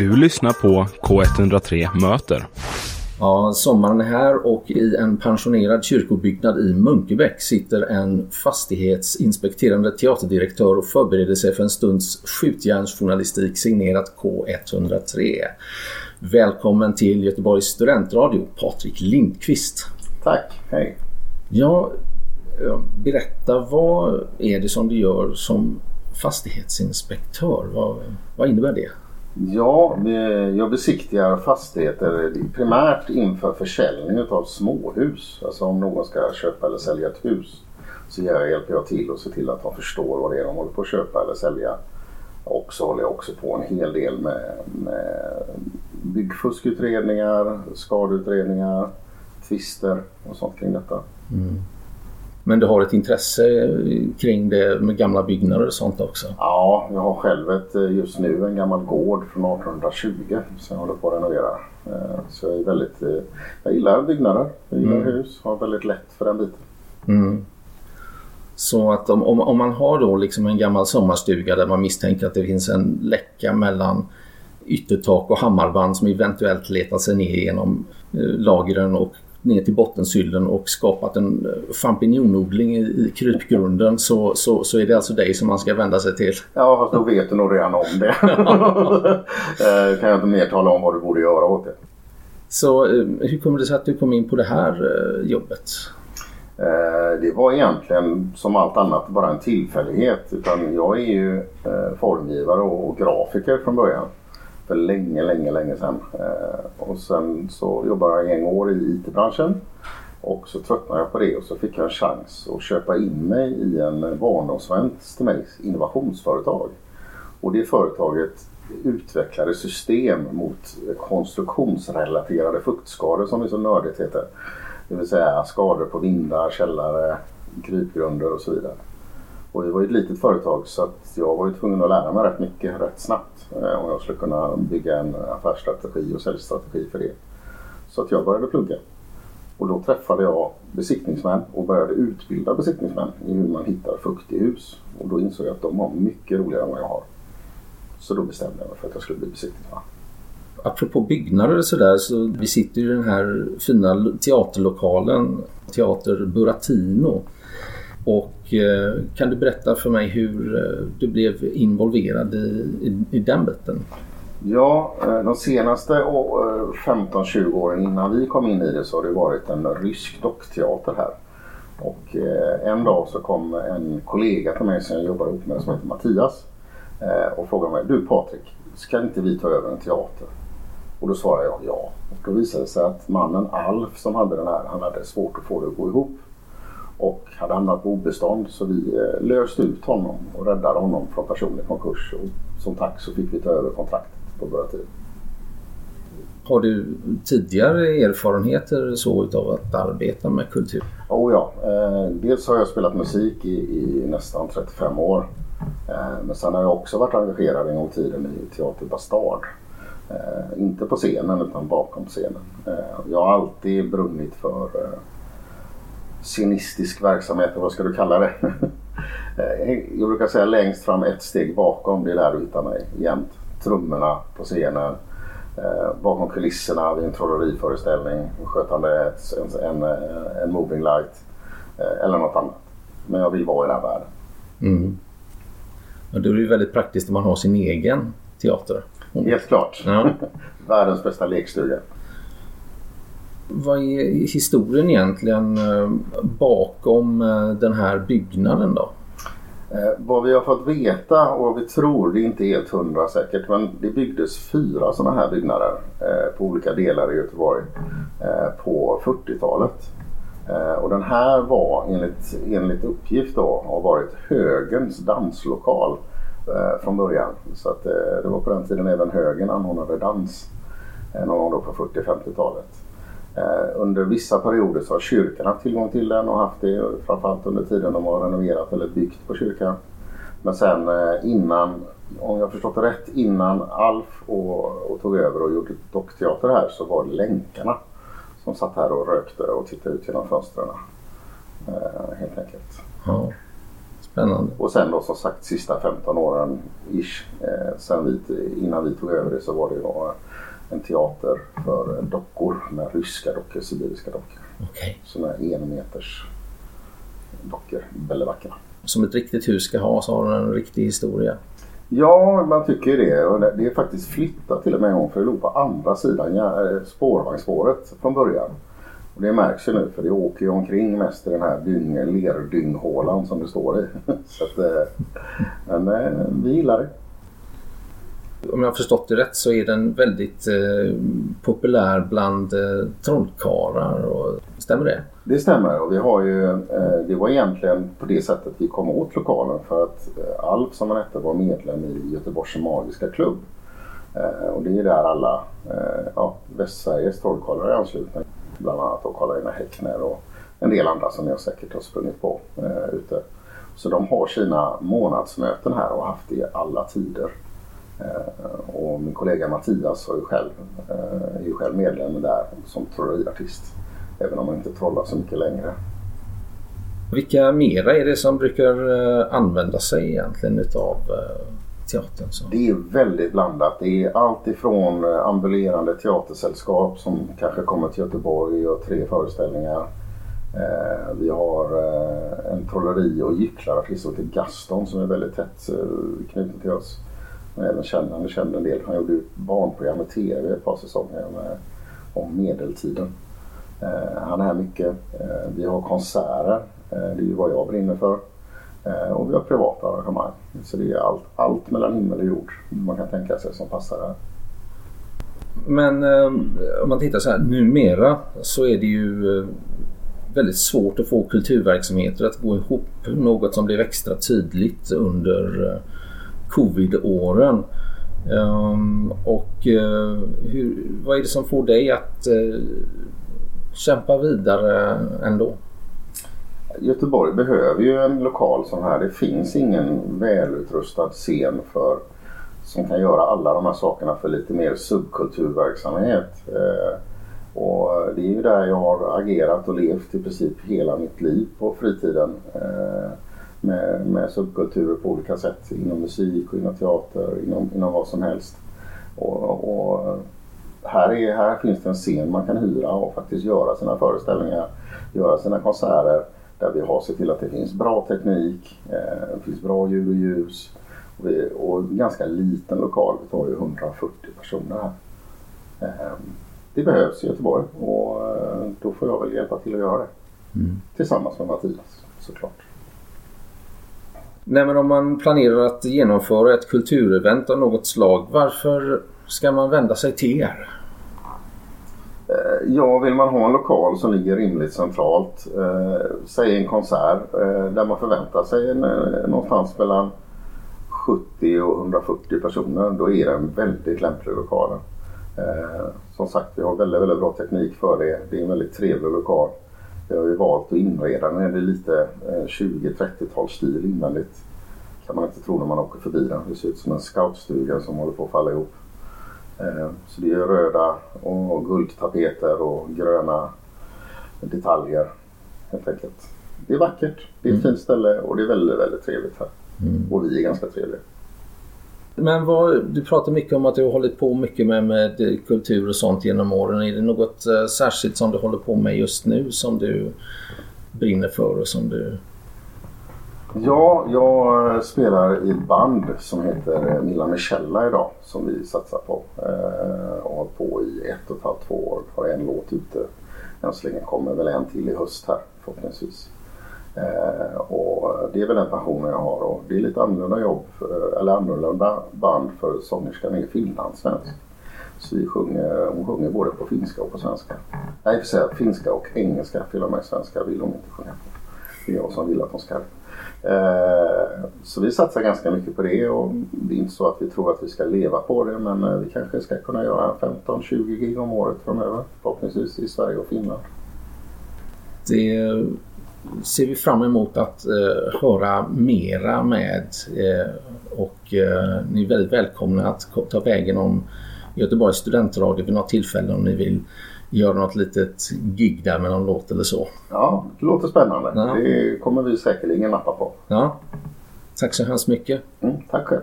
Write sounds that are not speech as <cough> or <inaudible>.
Du lyssnar på K103 Möter. Ja, sommaren är här och i en pensionerad kyrkobyggnad i Munkebäck sitter en fastighetsinspekterande teaterdirektör och förbereder sig för en stunds skjutjärnsjournalistik signerat K103. Välkommen till Göteborgs studentradio, Patrik Lindqvist. Tack, hej. Ja, berätta vad är det som du gör som fastighetsinspektör? Vad, vad innebär det? Ja, jag besiktigar fastigheter primärt inför försäljning av småhus. Alltså om någon ska köpa eller sälja ett hus så hjälper jag till och ser till att de förstår vad det är de håller på att köpa eller sälja. Och så håller jag också på en hel del med, med byggfuskutredningar, skadeutredningar, tvister och sånt kring detta. Mm. Men du har ett intresse kring det med gamla byggnader och sånt också? Ja, jag har själv ett, eh, just nu en gammal gård från 1820 som jag håller på att renovera. Eh, så jag är väldigt, eh, jag gillar byggnader, jag gillar mm. hus, har väldigt lätt för den biten. Mm. Så att om, om, om, man har då liksom en gammal sommarstuga där man misstänker att det finns en läcka mellan yttertak och hammarband som eventuellt letar sig ner genom lagren och ner till bottensyllen och skapat en eh, champinjonodling i krypgrunden så, så, så är det alltså dig som man ska vända sig till. Ja, fast då vet du nog redan om det. <laughs> Eh, kan jag inte mer tala om vad du borde göra åt det. Så eh, hur kommer det sig att du kom in på det här jobbet? Det var egentligen som allt annat bara en tillfällighet. Utan jag är ju formgivare och grafiker från början för länge, länge, länge sedan. Eh, och sen så jobbade jag en år i IT-branschen. Och så tröttnade jag på det och så fick jag en chans att köpa in mig i en barndomsvän till mig innovationsföretag. Och det företaget utvecklade system mot konstruktionsrelaterade fuktskador som det så nördigt heter. Det vill säga skador på vindar, källare, krypgrunder och så vidare. Och det var ett litet företag så att jag var ju tvungen att lära mig rätt mycket rätt snabbt eh, om jag skulle kunna bygga en affärsstrategi och säljstrategi för det. Så att jag började plugga. Och då träffade jag besiktningsmän och började utbilda besiktningsmän i hur man hittar fukt i hus. Och då insåg jag att de har mycket roligare än vad jag har. Så då bestämde jag mig för att jag skulle bli besiktningsman. Apropå byggnader och sådär så vi sitter i den här fina teaterlokalen, Teater Buratino. Och eh, kan du berätta för mig hur eh, du blev involverad i, i, i den biten? Ja, eh, de senaste 15-20 åren innan vi kom in i det så har det varit en rysk dockteater här. Och en dag så kom en kollega till mig som jag jobbar ihop med som heter Mattias och frågade mig, du Patrik, ska inte vi ta över en teater? Och då svarade jag ja. Och då visade det sig att mannen Alf som hade den här, han hade svårt att få det att gå ihop och hade hamnat på obestånd så vi eh, löste ut honom och räddade honom från personlig konkurs. Och som tack så fick vi ta över kontraktet på Börja Har du tidigare erfarenheter så utav att arbeta med kultur? Oh ja, eh, dels har jag spelat musik i, i nästan 35 år. Eh, men sen har jag också varit engagerad en gång i tiden i Teater Bastard. Inte på scenen utan bakom scenen. Jag har alltid brunnit för scenistisk verksamhet, vad ska du kalla det? Eh, jag brukar säga längst fram ett steg bakom, det är där du hittar mig jämt. Trummorna på scenen, eh, bakom kulisserna vid en trolleriföreställning, skötande en, en, eh, en moving light eller något annat. Men jag vill vara i den här världen. Mm. Och då är det ju väldigt praktiskt om man har sin egen teater. Helt klart. Ja. <laughs> Världens bästa lekstuga. Vad är historien egentligen eh, bakom eh, den här byggnaden då? Eh, vad vi har fått veta och vad vi tror, det är inte helt hundra säkert, men det byggdes fyra sådana här byggnader på olika delar i Göteborg på 40-talet. Och den här var enligt, enligt uppgift då har varit högens danslokal från början. Så att, det var på den tiden även högen anordnade dans någon gång då på 40-50-talet. Eh, under vissa perioder så har kyrkan haft tillgång till den och haft det framförallt under tiden de har renoverat eller byggt på kyrkan. Men sen eh, innan, om jag förstått det rätt, innan Alf och, och tog över och gjorde dockteater här så var det länkarna som satt här och rökte och tittade ut genom fönstren. Eh, helt enkelt. Ja. Spännande. Och sen då som sagt sista 15 åren ish, eh, sen vi, innan vi tog över det så var det då en teater för dockor med ryska dockor, sibiriska dockor. Okay. Sådana enmeters dockor, vackra. Som ett riktigt hus ska ha så har den en riktig historia. Ja, man tycker det. Och det är faktiskt flyttat till och med en gång för det låg på andra sidan eh, spårvagnsspåret från början. Och det märks ju nu för det åker ju omkring mest i den här dyng, lerdynghålan som det står i. <laughs> Så att, eh, men eh, vi gillar det. Om jag har förstått det rätt så är den väldigt eh, populär bland eh, trollkarlar. Och, stämmer det? Det stämmer och vi har ju, eh, det var egentligen på det sättet vi kom åt lokalen för att eh, Alf som han hette var medlem i Göteborgs Magiska Klubb. Eh, och det är där alla eh, ja, Västsveriges trollkarlar är anslutna. Bland annat då Karl-Einar Häckner och en del andra som jag säkert har sprungit på eh, ute. Så de har sina månadsmöten här och har haft det i alla tider. Eh, och min kollega Mattias är ju själv, eh, är ju själv medlem där som trolleriartist. Även om man inte trollar så mycket längre. Vilka mera är det som brukar eh, använda sig egentligen utav teatern? Så? Det är väldigt blandat. Det är allt ifrån ambulerande teatersällskap som kanske kommer till Göteborg och gör tre föreställningar. Vi har en trolleri och gycklarartist som heter Gaston som är väldigt tätt knuten till oss. Men även känd, han kände en del. Han gjorde ju barnprogram i TV ett par säsonger med, eh, om medeltiden. Eh, han är här mycket. Eh, vi har konserter. Eh, det är ju vad jag brinner för. Eh, och vi har privata arrangemang. Så det är allt, allt mellan himmel och jord man kan tänka sig som passar här. Men eh, om man tittar så här numera så är det ju eh, väldigt svårt att få kulturverksamheter att gå ihop. Något som blev extra tydligt under eh, covid-åren. Um, och uh, hur, vad är det som får dig att uh, kämpa vidare ändå? Göteborg behöver ju en lokal sån här. Det finns ingen välutrustad scen för som kan göra alla de här sakerna för lite mer subkulturverksamhet. Uh, och det är ju där jag har agerat och levt i princip hela mitt liv på fritiden. Uh, med, med subkulturer på olika sätt inom musik och inom teater, inom, inom vad som helst. Och, och här, är, här finns det en scen man kan hyra och faktiskt göra sina föreställningar, göra sina konserter där vi har sett till att det finns bra teknik, eh, det finns bra ljud och ljus och, vi, och ganska liten lokal, vi tar ju 140 personer här. Eh, det behövs i Göteborg och eh, då får jag väl hjälpa till att göra det. Mm. Tillsammans med Mattias såklart. Nej men om man planerar att genomföra ett kulturevent av något slag, varför ska man vända sig till er? Eh, ja, vill man ha en lokal som ligger rimligt centralt, eh, säg en konsert eh, där man förväntar sig en, eh, någonstans mellan 70 och 140 personer, då är det en väldigt lämplig lokal. Eh, som sagt, vi har väldigt, väldigt bra teknik för det. Det är en väldigt trevlig lokal. Vi har ju valt att inreda den. Det är lite 20-30-talsstil eh, invändigt. kan man inte tro när man åker förbi den. Det ser ut som en scoutstuga som håller på att falla ihop. Eh, så det är röda och guldtapeter och gröna detaljer helt enkelt. Det är vackert, det är ett mm. fint ställe och det är väldigt, väldigt trevligt här. Mm. Och vi är ganska trevliga. Men vad, du pratar mycket om att du har hållit på mycket med, med kultur och sånt genom åren. Är det något uh, särskilt som du håller på med just nu som du brinner för och som du... Ja, jag eh, spelar i ett band som heter eh, Milla Michella idag som vi satsar på. Uh, och har hållit på i ett och ett halvt, två år. Har en låt ute. Än så länge kommer väl en till i höst här förhoppningsvis. Eh, och det är väl den passionen jag har och det är lite annorlunda jobb, för, eller annorlunda band för sångerskan är finlandssvensk. Så vi sjunger, hon sjunger både på finska och på svenska. Nej, för säga finska och engelska till och med svenska vill hon inte sjunga på. Det är jag som vill att hon ska. Eh, så vi satsar ganska mycket på det och det är inte så att vi tror att vi ska leva på det men eh, vi kanske ska kunna göra 15-20 gig om året framöver förhoppningsvis i Sverige och Finland. Det ser vi fram emot att eh, höra mera med eh, och eh, ni är väldigt välkomna att ta vägen om Göteborgs studentradio vid något tillfälle om ni vill göra något litet gig där med någon låt eller så. Ja, det låter spännande. Ja. Det kommer vi säkerligen nappa på. Ja. Tack så hemskt mycket. Mm, tack själv.